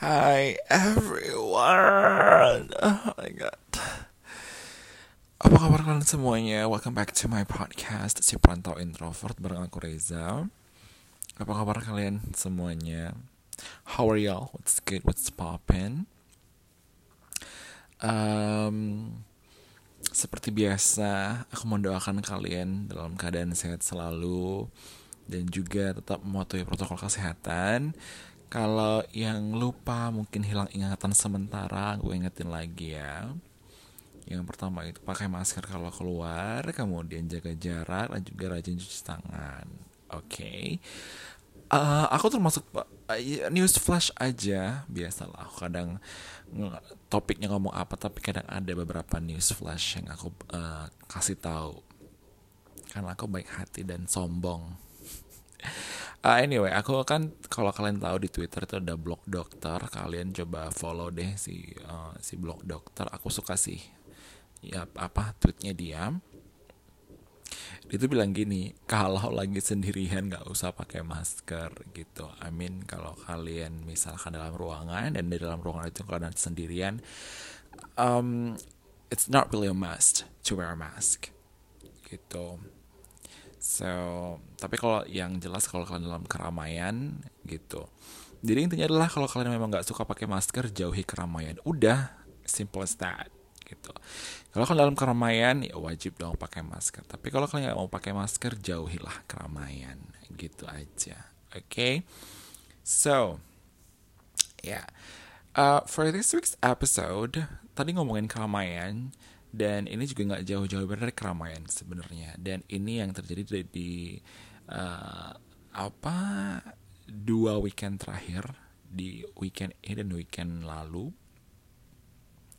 Hi everyone. Oh my god. Apa kabar kalian semuanya? Welcome back to my podcast Si Perantau Introvert bareng aku Reza. Apa kabar kalian semuanya? How are y'all? What's good? What's poppin'? Um, seperti biasa, aku mendoakan kalian dalam keadaan sehat selalu dan juga tetap mematuhi protokol kesehatan. Kalau yang lupa mungkin hilang ingatan sementara, gue ingetin lagi ya. Yang pertama itu pakai masker kalau keluar, kemudian jaga jarak dan juga rajin cuci tangan. Oke. Okay. Uh, aku termasuk uh, news flash aja biasalah. Aku kadang topiknya ngomong apa tapi kadang ada beberapa news flash yang aku uh, kasih tahu. Karena aku baik hati dan sombong. Uh, anyway, aku kan kalau kalian tahu di Twitter itu ada blog dokter, kalian coba follow deh si uh, si blog dokter. Aku suka sih ya apa tweetnya dia. Dia tuh bilang gini kalau lagi sendirian nggak usah pakai masker gitu. I mean kalau kalian misalkan dalam ruangan dan di dalam ruangan itu kalian sendirian um, it's not really a must to wear a mask gitu. So tapi kalau yang jelas kalau kalian dalam keramaian gitu jadi intinya adalah kalau kalian memang nggak suka pakai masker jauhi keramaian udah simple as that gitu. Kalau kalian dalam keramaian ya wajib dong pakai masker. Tapi kalau kalian nggak mau pakai masker jauhilah keramaian gitu aja. Oke. Okay? So, ya. Yeah. Uh, for this week's episode tadi ngomongin keramaian dan ini juga nggak jauh-jauh dari keramaian sebenarnya dan ini yang terjadi di, di uh, apa dua weekend terakhir di weekend ini dan weekend lalu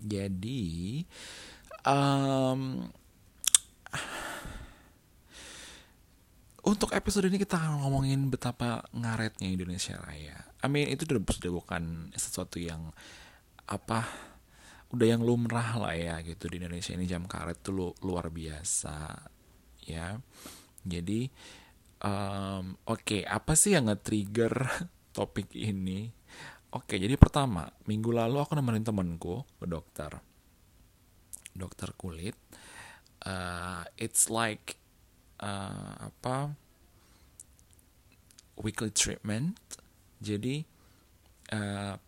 jadi um, untuk episode ini kita akan ngomongin betapa ngaretnya Indonesia Raya. I mean itu sudah, bukan sesuatu yang apa udah yang lumrah lah ya gitu di Indonesia ini jam karet tuh lu, luar biasa ya. Jadi um, oke okay, apa sih yang nge-trigger topik ini? Oke, jadi pertama, minggu lalu aku nemenin temenku ke dokter. Dokter kulit. Uh, it's like uh, apa? Weekly treatment. Jadi uh,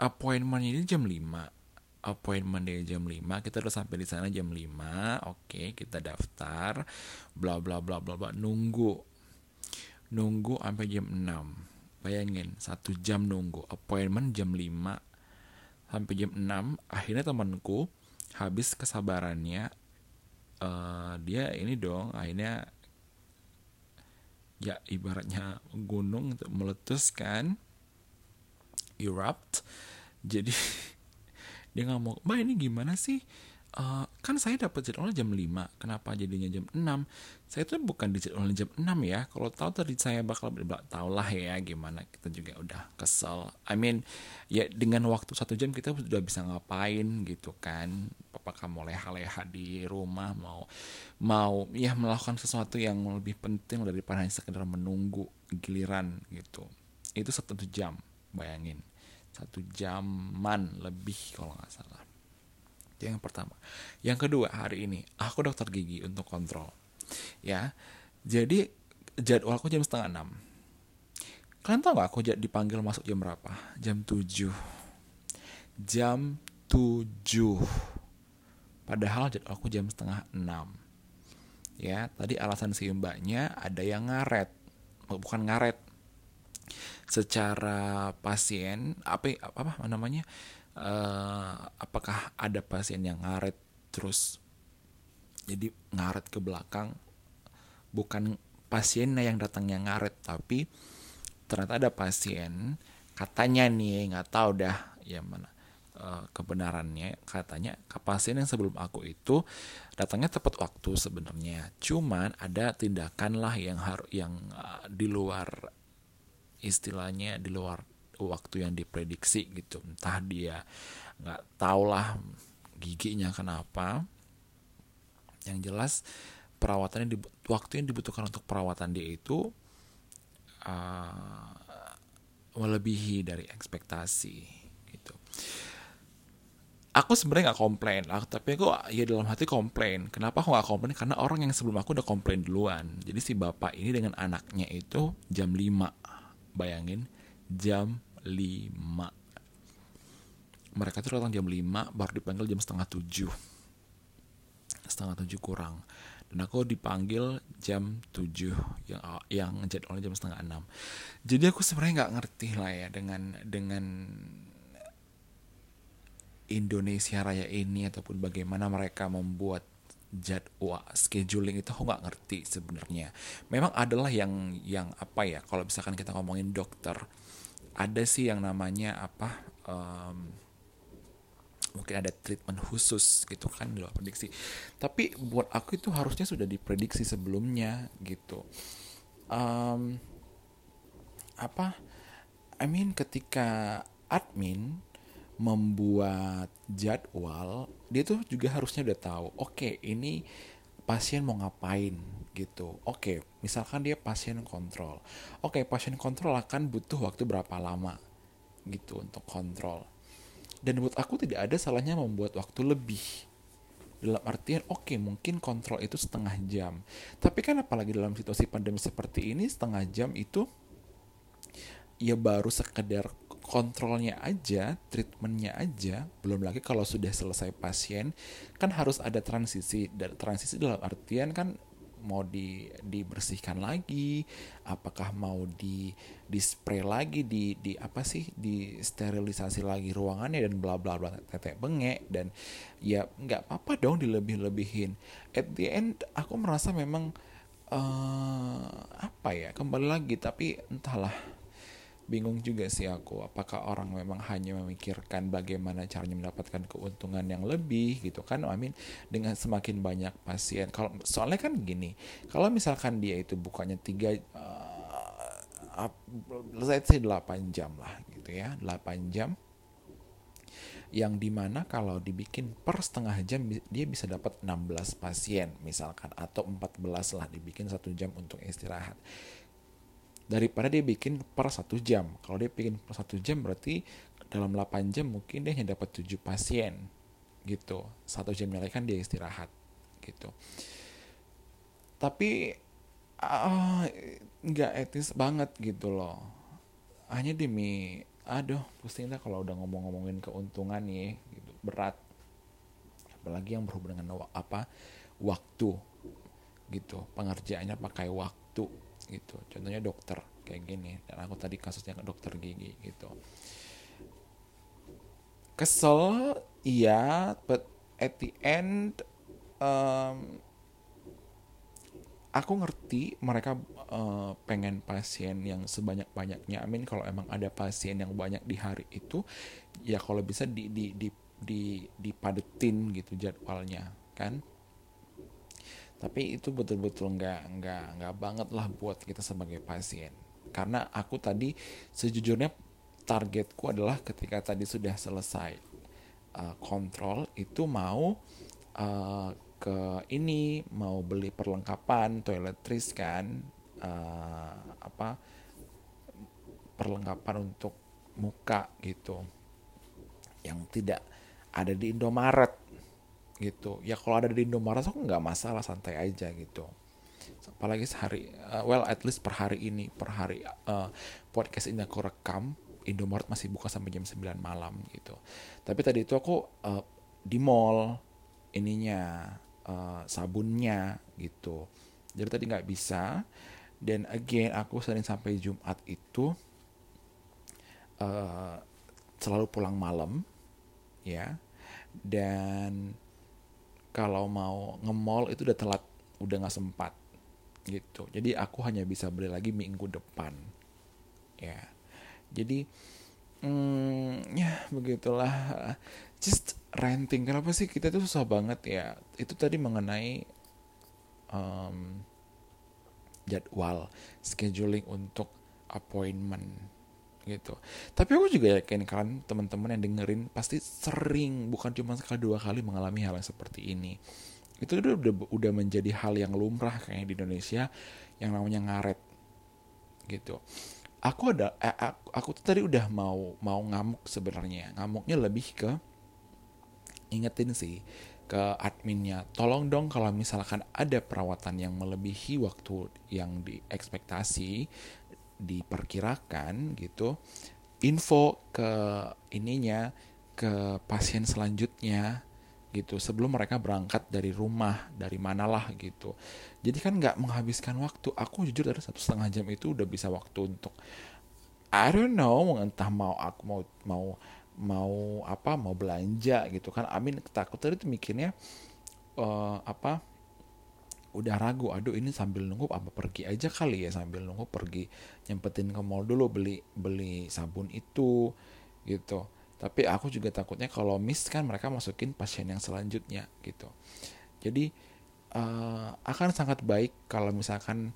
appointmentnya ini jam 5 appointment dari jam 5 kita udah sampai di sana jam 5 oke kita daftar bla bla bla bla bla nunggu nunggu sampai jam 6 Bayangin, satu jam nunggu. Appointment jam 5 sampai jam 6. Akhirnya temanku habis kesabarannya. Uh, dia ini dong, akhirnya ya ibaratnya gunung meletus kan erupt jadi dia ngomong mbak ini gimana sih uh, kan saya dapat jadwalnya jam 5 kenapa jadinya jam 6 saya tuh bukan di jadwalnya jam 6 ya. Kalau tahu tadi saya bakal tahu lah ya gimana kita juga udah kesel. I mean ya dengan waktu satu jam kita sudah bisa ngapain gitu kan? Apakah mau leha-leha di rumah mau mau ya melakukan sesuatu yang lebih penting daripada hanya sekedar menunggu giliran gitu. Itu satu jam bayangin. Satu jaman lebih kalau nggak salah itu yang pertama. Yang kedua, hari ini aku dokter gigi untuk kontrol. Ya, jadi jadwalku jam setengah enam. Kalian tahu gak aku dipanggil masuk jam berapa? Jam tujuh. Jam tujuh. Padahal jadwalku jam setengah enam. Ya, tadi alasan si mbaknya ada yang ngaret. Bukan ngaret. Secara pasien, apa apa namanya? Uh, apakah ada pasien yang ngaret terus jadi ngaret ke belakang? Bukan pasiennya yang datang yang ngaret tapi ternyata ada pasien katanya nih nggak tahu dah ya mana uh, kebenarannya. Katanya ke pasien yang sebelum aku itu datangnya tepat waktu sebenarnya. Cuman ada tindakan lah yang harus yang uh, di luar istilahnya di luar waktu yang diprediksi gitu. Entah dia nggak tahu lah giginya kenapa. Yang jelas perawatannya waktu yang dibutuhkan untuk perawatan dia itu uh, melebihi dari ekspektasi gitu. Aku sebenarnya nggak komplain lah tapi aku ya dalam hati komplain. Kenapa aku nggak komplain? Karena orang yang sebelum aku udah komplain duluan. Jadi si bapak ini dengan anaknya itu jam 5 bayangin jam 5 mereka tuh datang jam 5 baru dipanggil jam setengah 7 setengah 7 kurang. Dan aku dipanggil jam 7 yang yang jadwalnya jam setengah 6 jadi aku sebenarnya nggak ngerti lah ya dengan dengan Indonesia Raya ini ataupun bagaimana mereka membuat jadwal scheduling itu aku nggak ngerti sebenarnya. Memang adalah yang yang apa ya kalau misalkan kita ngomongin dokter ada sih yang namanya apa um, mungkin ada treatment khusus gitu kan di luar prediksi. Tapi buat aku itu harusnya sudah diprediksi sebelumnya gitu. Um, apa? I mean ketika admin membuat jadwal dia tuh juga harusnya udah tahu oke okay, ini pasien mau ngapain gitu. Oke okay, misalkan dia pasien kontrol. Oke okay, pasien kontrol akan butuh waktu berapa lama gitu untuk kontrol. Dan buat aku tidak ada salahnya membuat waktu lebih. Dalam artian oke okay, mungkin kontrol itu setengah jam. Tapi kan apalagi dalam situasi pandemi seperti ini setengah jam itu ya baru sekedar kontrolnya aja, treatmentnya aja, belum lagi kalau sudah selesai pasien, kan harus ada transisi. Dan transisi dalam artian kan mau di dibersihkan lagi, apakah mau di di spray lagi, di di apa sih, di sterilisasi lagi ruangannya dan bla bla bla tetek bengek dan ya nggak apa-apa dong dilebih-lebihin. At the end aku merasa memang uh, apa ya kembali lagi tapi entahlah bingung juga sih aku apakah orang memang hanya memikirkan bagaimana caranya mendapatkan keuntungan yang lebih gitu kan? I mean dengan semakin banyak pasien. Kalau soalnya kan gini kalau misalkan dia itu bukannya tiga uh, let's say 8 jam lah gitu ya 8 jam yang di mana kalau dibikin per setengah jam dia bisa dapat 16 pasien misalkan atau 14 lah dibikin satu jam untuk istirahat daripada dia bikin per satu jam. Kalau dia bikin per satu jam berarti dalam 8 jam mungkin dia hanya dapat 7 pasien gitu. Satu jam lagi kan dia istirahat gitu. Tapi uh, nggak etis banget gitu loh. Hanya demi aduh pusing lah kalau udah ngomong-ngomongin keuntungan nih gitu. Berat. Apalagi yang berhubungan dengan apa waktu gitu. Pengerjaannya pakai waktu gitu contohnya dokter kayak gini dan aku tadi kasusnya ke dokter gigi gitu kesel iya but at the end um, aku ngerti mereka uh, pengen pasien yang sebanyak banyaknya. I mean kalau emang ada pasien yang banyak di hari itu, ya kalau bisa di di di di dipadetin gitu jadwalnya, kan? Tapi itu betul-betul nggak nggak nggak banget lah buat kita sebagai pasien. Karena aku tadi sejujurnya targetku adalah ketika tadi sudah selesai uh, kontrol itu mau uh, ke ini mau beli perlengkapan toiletries kan uh, apa perlengkapan untuk muka gitu yang tidak ada di Indomaret gitu. Ya kalau ada di Indomaret aku nggak masalah santai aja gitu. Apalagi sehari uh, well at least per hari ini per hari uh, podcast ini aku rekam Indomaret masih buka sampai jam 9 malam gitu. Tapi tadi itu aku uh, di mall ininya uh, sabunnya gitu. Jadi tadi nggak bisa. Dan again aku sering sampai Jumat itu uh, selalu pulang malam ya. Dan kalau mau nge-mall itu udah telat udah nggak sempat gitu. Jadi aku hanya bisa beli lagi minggu depan ya. Jadi hmm, ya begitulah. Just renting kenapa sih kita tuh susah banget ya? Itu tadi mengenai um, jadwal scheduling untuk appointment gitu. Tapi aku juga yakin kan teman-teman yang dengerin pasti sering bukan cuma sekali dua kali mengalami hal yang seperti ini. Itu udah udah, menjadi hal yang lumrah kayaknya di Indonesia yang namanya ngaret gitu. aku ada eh, aku, aku tuh tadi udah mau mau ngamuk sebenarnya ngamuknya lebih ke ingetin sih ke adminnya tolong dong kalau misalkan ada perawatan yang melebihi waktu yang diekspektasi diperkirakan gitu info ke ininya ke pasien selanjutnya gitu sebelum mereka berangkat dari rumah dari manalah gitu. Jadi kan nggak menghabiskan waktu. Aku jujur dari satu setengah jam itu udah bisa waktu untuk I don't know entah mau aku mau mau mau apa mau belanja gitu kan. Amin takut tadi tuh mikirnya uh, apa udah ragu aduh ini sambil nunggu apa pergi aja kali ya sambil nunggu pergi nyempetin ke mall dulu beli beli sabun itu gitu. Tapi aku juga takutnya kalau miss kan mereka masukin pasien yang selanjutnya gitu. Jadi uh, akan sangat baik kalau misalkan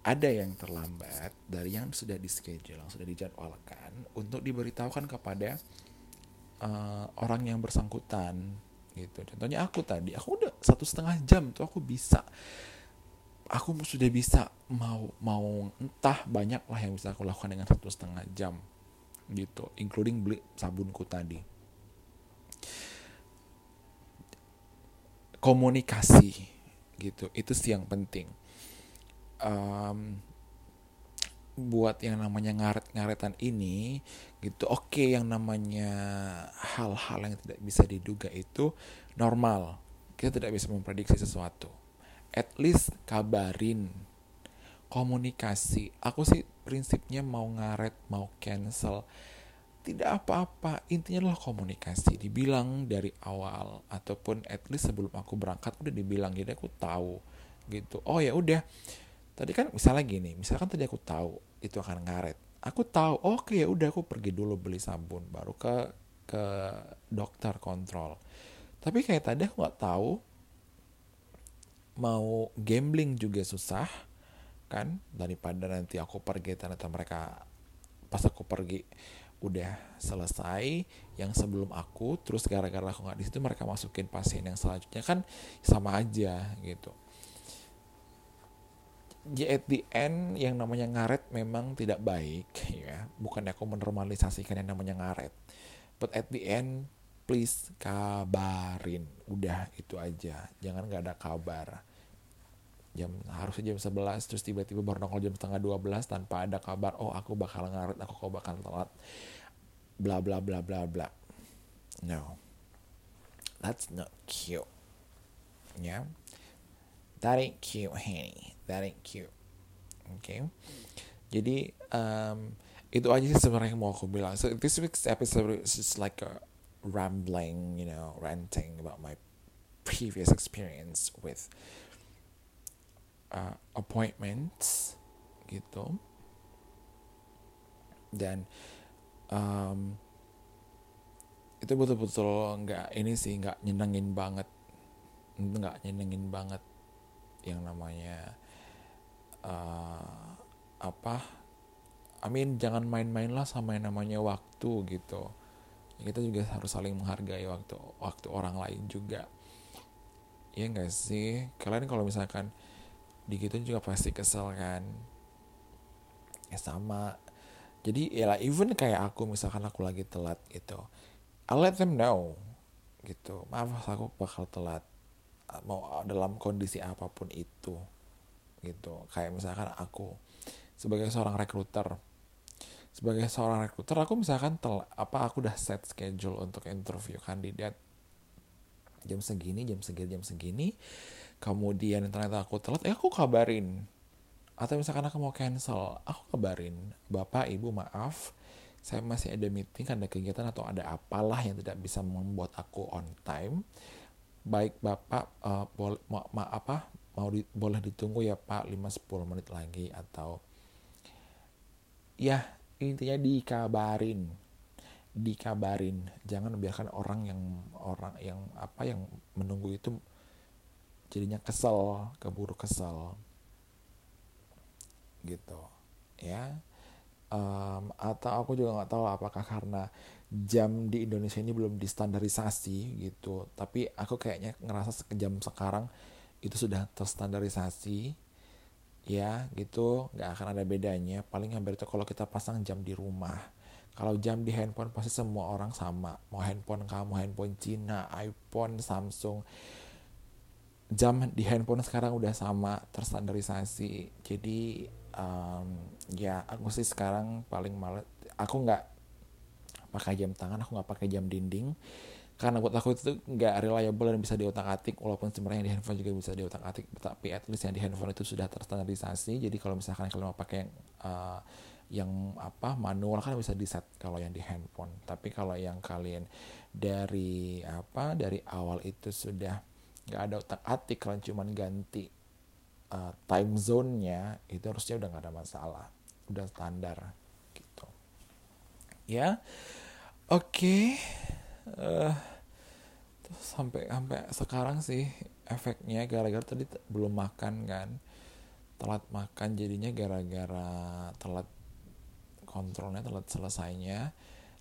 ada yang terlambat dari yang sudah di schedule yang sudah dijadwalkan untuk diberitahukan kepada uh, orang yang bersangkutan gitu. Contohnya aku tadi aku udah satu setengah jam tuh aku bisa aku sudah bisa mau mau entah banyak lah yang bisa aku lakukan dengan satu setengah jam gitu including beli sabunku tadi. Komunikasi gitu itu sih yang penting. Um, buat yang namanya ngaret-ngaretan ini gitu oke okay, yang namanya hal-hal yang tidak bisa diduga itu normal. Kita tidak bisa memprediksi sesuatu. At least kabarin. Komunikasi. Aku sih prinsipnya mau ngaret mau cancel tidak apa-apa. Intinya adalah komunikasi. Dibilang dari awal ataupun at least sebelum aku berangkat udah dibilang jadi aku tahu gitu. Oh ya udah. Tadi kan misalnya gini misalkan tadi aku tahu itu akan ngaret. Aku tahu oke ya udah aku pergi dulu beli sabun baru ke ke dokter kontrol. Tapi kayak tadi aku nggak tahu mau gambling juga susah kan? Daripada nanti aku pergi ternyata mereka pas aku pergi udah selesai yang sebelum aku terus gara-gara aku nggak di situ mereka masukin pasien yang selanjutnya. Kan sama aja gitu at the end yang namanya ngaret memang tidak baik ya. Bukan aku menormalisasikan yang namanya ngaret. But at the end please kabarin. Udah itu aja. Jangan nggak ada kabar. Jam harusnya jam 11 terus tiba-tiba baru nongol jam setengah 12 tanpa ada kabar oh aku bakal ngaret aku kok bakal telat. Bla bla bla bla bla. No. That's not cute. Ya yeah? that ain't cute honey that ain't cute. Okay? jadi um, itu aja sih sebenarnya yang mau aku bilang. So this week's episode is just like a rambling you know ranting about my previous experience with uh, appointments gitu. Dan um, itu betul-betul nggak ini sih nggak nyenengin banget. Nggak nyenengin banget yang namanya uh, apa I mean jangan main-main lah sama yang namanya waktu gitu. Kita juga harus saling menghargai waktu waktu orang lain juga. Ya enggak sih? Kalian kalau misalkan digituin juga pasti kesel kan? Ya sama. Jadi ya even kayak aku misalkan aku lagi telat gitu I'll let them know gitu. Maaf aku bakal telat mau dalam kondisi apa pun itu gitu. Kayak misalkan aku sebagai seorang rekruter sebagai seorang rekruter aku misalkan tel apa aku udah set schedule untuk interview kandidat. Jam segini jam segini jam segini kemudian ternyata aku telat ya aku kabarin. Atau misalkan aku mau cancel aku kabarin bapak ibu maaf saya masih ada meeting ada kegiatan atau ada apalah yang tidak bisa membuat aku on time. Baik bapak uh, boleh ma, ma apa mau di, boleh ditunggu ya pak 5-10 menit lagi atau ya intinya dikabarin dikabarin. Jangan biarkan orang yang orang yang apa yang menunggu itu jadinya kesel keburu kesel. Gitu ya. Um, atau aku juga nggak tahu apakah karena jam di Indonesia ini belum distandarisasi gitu. Tapi aku kayaknya ngerasa jam sekarang itu sudah terstandarisasi ya gitu. Nggak akan ada bedanya. Paling hampir itu kalau kita pasang jam di rumah. Kalau jam di handphone pasti semua orang sama. Mau handphone kamu handphone Cina iPhone Samsung. Jam di handphone sekarang udah sama terstandarisasi. Jadi um, ya aku sih sekarang paling males. Aku nggak pakai jam tangan aku nggak pakai jam dinding karena buat aku itu nggak reliable dan bisa diotak atik walaupun sebenarnya di handphone juga bisa diotak atik tapi at least yang di handphone itu sudah terstandarisasi. Jadi kalau misalkan kalian mau pakai yang uh, yang apa manual kan bisa di set kalau yang di handphone. Tapi kalau yang kalian dari apa dari awal itu sudah nggak ada otak atik kalian cuma ganti uh, time zone-nya itu harusnya udah nggak ada masalah. Udah standar gitu. Ya? Oke. okay. Uh, sampai sampai sekarang sih efeknya gara-gara tadi belum makan kan. Telat makan jadinya gara-gara telat kontrolnya telat selesainya.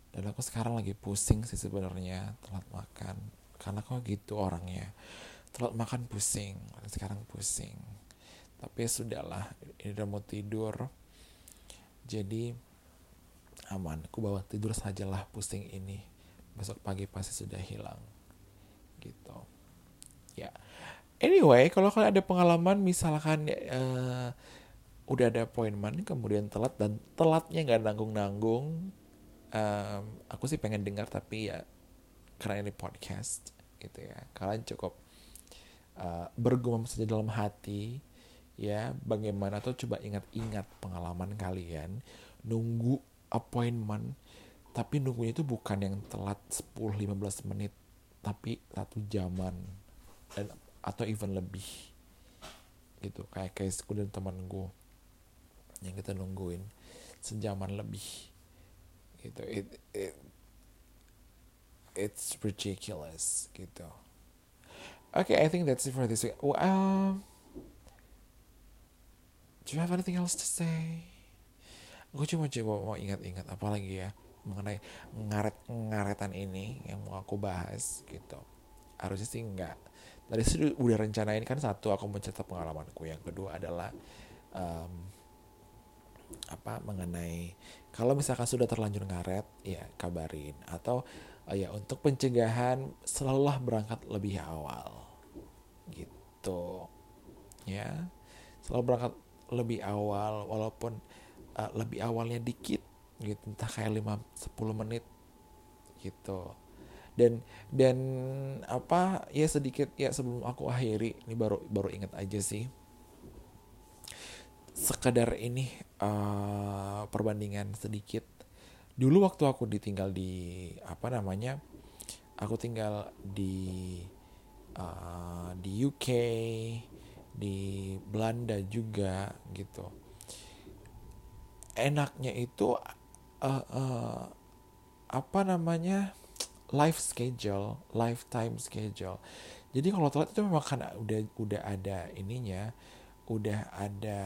Dan aku sekarang lagi pusing sih sebenarnya telat makan. Karena kok gitu orangnya. Telat makan pusing sekarang pusing. Tapi ya sudahlah ini udah mau tidur. Jadi aman. Aku bawa tidur sajalah pusing ini besok pagi pasti sudah hilang gitu. Ya. Anyway kalau kalian ada pengalaman misalkan uh, udah ada appointment kemudian telat dan telatnya nggak nanggung nanggung um, aku sih pengen dengar tapi ya karena ini podcast gitu ya. Kalian cukup uh, bergumam saja dalam hati ya. Bagaimana tuh? Coba ingat-ingat pengalaman kalian. Nunggu appointment tapi nunggunya itu bukan yang telat 10-15 menit tapi satu jaman. Dan atau even lebih. Gitu kayak caseku dan temanku yang kita nungguin. Sejaman lebih. Gitu it, it it's ridiculous gitu. Okay, I think that's it for this week. Well, um, do you have anything else to say? Gue cuma coba mau ingat-ingat apa lagi ya mengenai ngaret-ngaretan ini yang mau aku bahas gitu. Harusnya sih enggak. Tadi sih udah rencanain kan satu aku mencatat pengalamanku. Yang kedua adalah um, apa mengenai kalau misalkan sudah terlanjur ngaret ya kabarin atau uh, ya untuk pencegahan selalulah berangkat lebih awal gitu ya selalu berangkat lebih awal walaupun uh, lebih awalnya dikit gitu entah kayak 5 10 menit gitu. Dan dan apa ya sedikit ya sebelum aku akhiri ini baru baru ingat aja sih. Sekedar ini uh, perbandingan sedikit. Dulu waktu aku ditinggal di apa namanya aku tinggal di uh, di UK di Belanda juga gitu. Enaknya itu uh, uh, apa namanya life schedule lifetime schedule. Jadi kalau telat itu memang kan udah udah ada ininya udah ada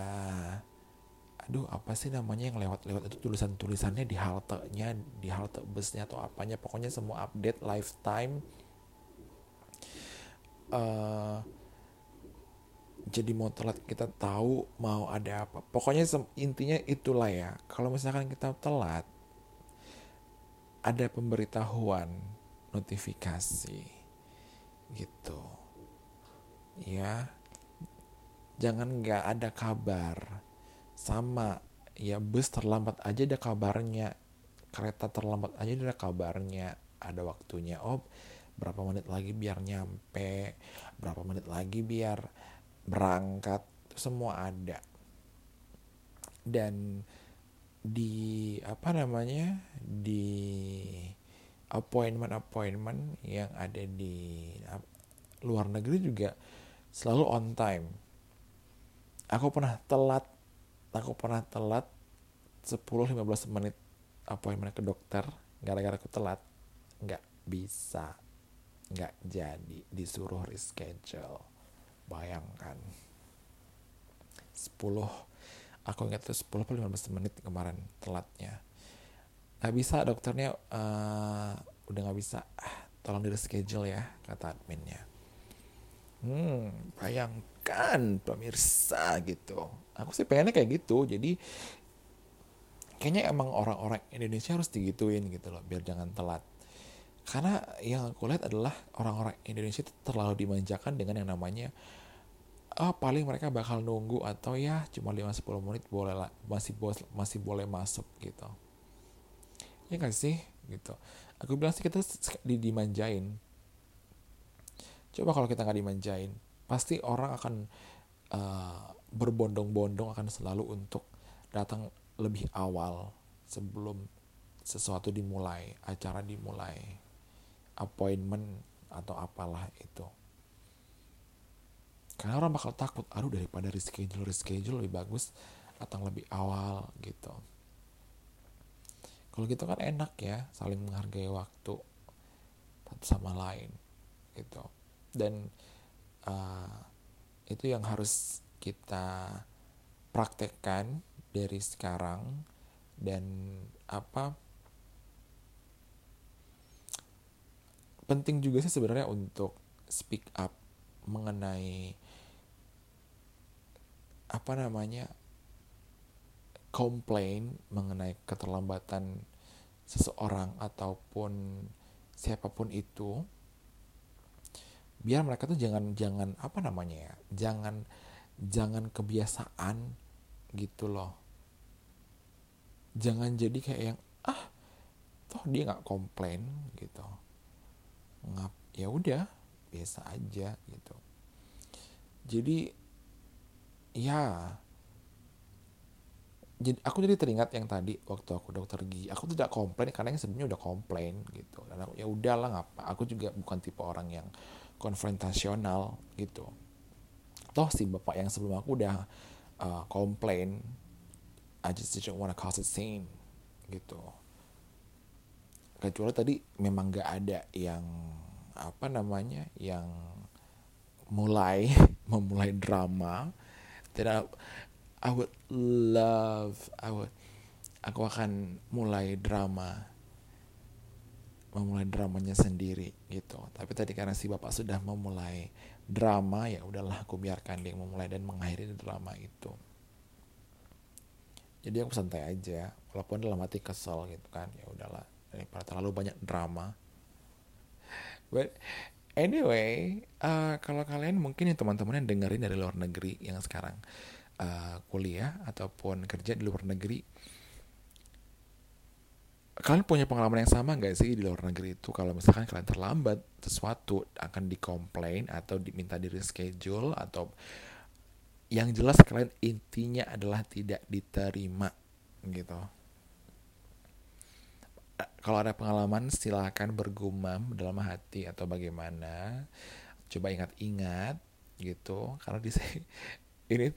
aduh apa sih namanya yang lewat-lewat itu tulisan-tulisannya di halte-nya di halte busnya atau apanya. Pokoknya semua update lifetime. Uh, jadi mau telat kita tahu mau ada apa. Pokoknya intinya itulah ya. Kalau misalkan kita telat ada pemberitahuan notifikasi gitu. Ya jangan nggak ada kabar. Sama ya bus terlambat aja ada kabarnya. Kereta terlambat aja ada kabarnya. Ada waktunya oh berapa menit lagi biar nyampe berapa menit lagi biar berangkat semua ada. Dan di apa namanya di appointment appointment yang ada di luar negeri juga selalu on time. Aku pernah telat aku pernah telat 10-15 menit appointment ke dokter gara-gara aku telat. Nggak bisa nggak jadi disuruh reschedule bayangkan. 10 aku ingat tuh 10 atau 15 menit kemarin telatnya. Nggak bisa dokternya uh, udah nggak bisa. Ah, tolong di reschedule ya kata adminnya. Hmm bayangkan pemirsa gitu. Aku sih pengennya kayak gitu jadi kayaknya emang orang-orang Indonesia harus digituin gitu loh biar jangan telat karena yang aku lihat adalah orang-orang Indonesia terlalu dimanjakan dengan yang namanya oh paling mereka bakal nunggu atau ya cuma 5-10 menit boleh lah masih masih boleh masuk gitu. Ya gak sih? Gitu. Aku bilang sih kita di dimanjain. Coba kalau kita nggak dimanjain pasti orang akan uh, berbondong-bondong akan selalu untuk datang lebih awal sebelum sesuatu dimulai, acara dimulai, appointment atau apalah itu. Karena orang bakal takut, aduh daripada reschedule reschedule lebih bagus datang lebih awal gitu. Kalau gitu kan enak ya, saling menghargai waktu satu sama lain gitu. Dan uh, itu yang harus kita praktekkan dari sekarang dan apa penting juga sih sebenarnya untuk speak up mengenai apa namanya komplain mengenai keterlambatan seseorang ataupun siapa pun itu biar mereka tuh jangan jangan apa namanya ya jangan jangan kebiasaan gitu loh. Jangan jadi kayak yang ah toh dia nggak komplain gitu ngap ya udah biasa aja gitu. Jadi ya jadi aku jadi teringat yang tadi waktu aku dokter gigi aku tidak komplain karena yang sebelumnya udah komplain gitu. Dan aku, ya udahlah ngapa aku juga bukan tipe orang yang konfrontasional gitu. Toh si bapak yang sebelum aku udah uh, komplain I just didn't want to cause a scene gitu kecuali tadi memang gak ada yang apa namanya yang mulai memulai drama. Then I, I would love I would aku akan mulai drama memulai dramanya sendiri gitu. Tapi tadi karena si bapak sudah memulai drama ya udahlah aku biarkan dia memulai dan mengakhiri drama itu. Jadi aku santai aja walaupun dalam hati kesel gitu kan ya udahlah daripada terlalu banyak drama. But anyway uh, kalau kalian mungkin yang teman-teman yang dengerin dari luar negeri yang sekarang uh, kuliah ataupun kerja di luar negeri kalian punya pengalaman yang sama nggak sih di luar negeri itu? Kalau misalkan kalian terlambat sesuatu akan dikomplain atau diminta di reschedule atau yang jelas kalian intinya adalah tidak diterima gitu kalau ada pengalaman silahkan bergumam dalam hati atau bagaimana. Coba ingat-ingat gitu karena di ini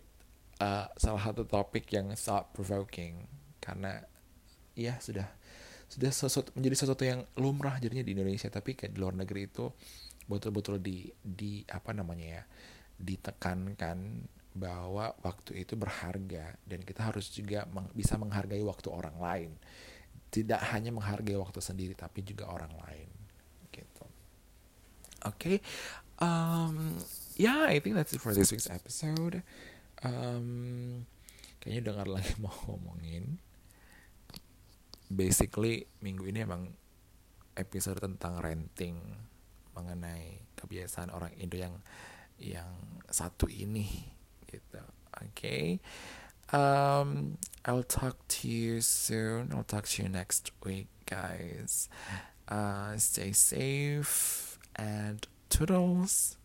uh, salah satu topik yang thought provoking. Karena ya sudah sudah sesuatu, menjadi sesuatu yang lumrah jadinya di Indonesia. Tapi kayak di luar negeri itu betul-betul di di apa namanya ya ditekankan bahwa waktu itu berharga. Dan kita harus juga meng, bisa menghargai waktu orang lain tidak hanya menghargai waktu sendiri tapi juga orang lain gitu oke okay. um, yeah I think that's it for this week's episode um, kayaknya dengar lagi mau ngomongin basically minggu ini emang episode tentang renting mengenai kebiasaan orang Indo yang yang satu ini gitu oke okay? Um I'll talk to you soon. I'll talk to you next week guys. Uh stay safe and toodles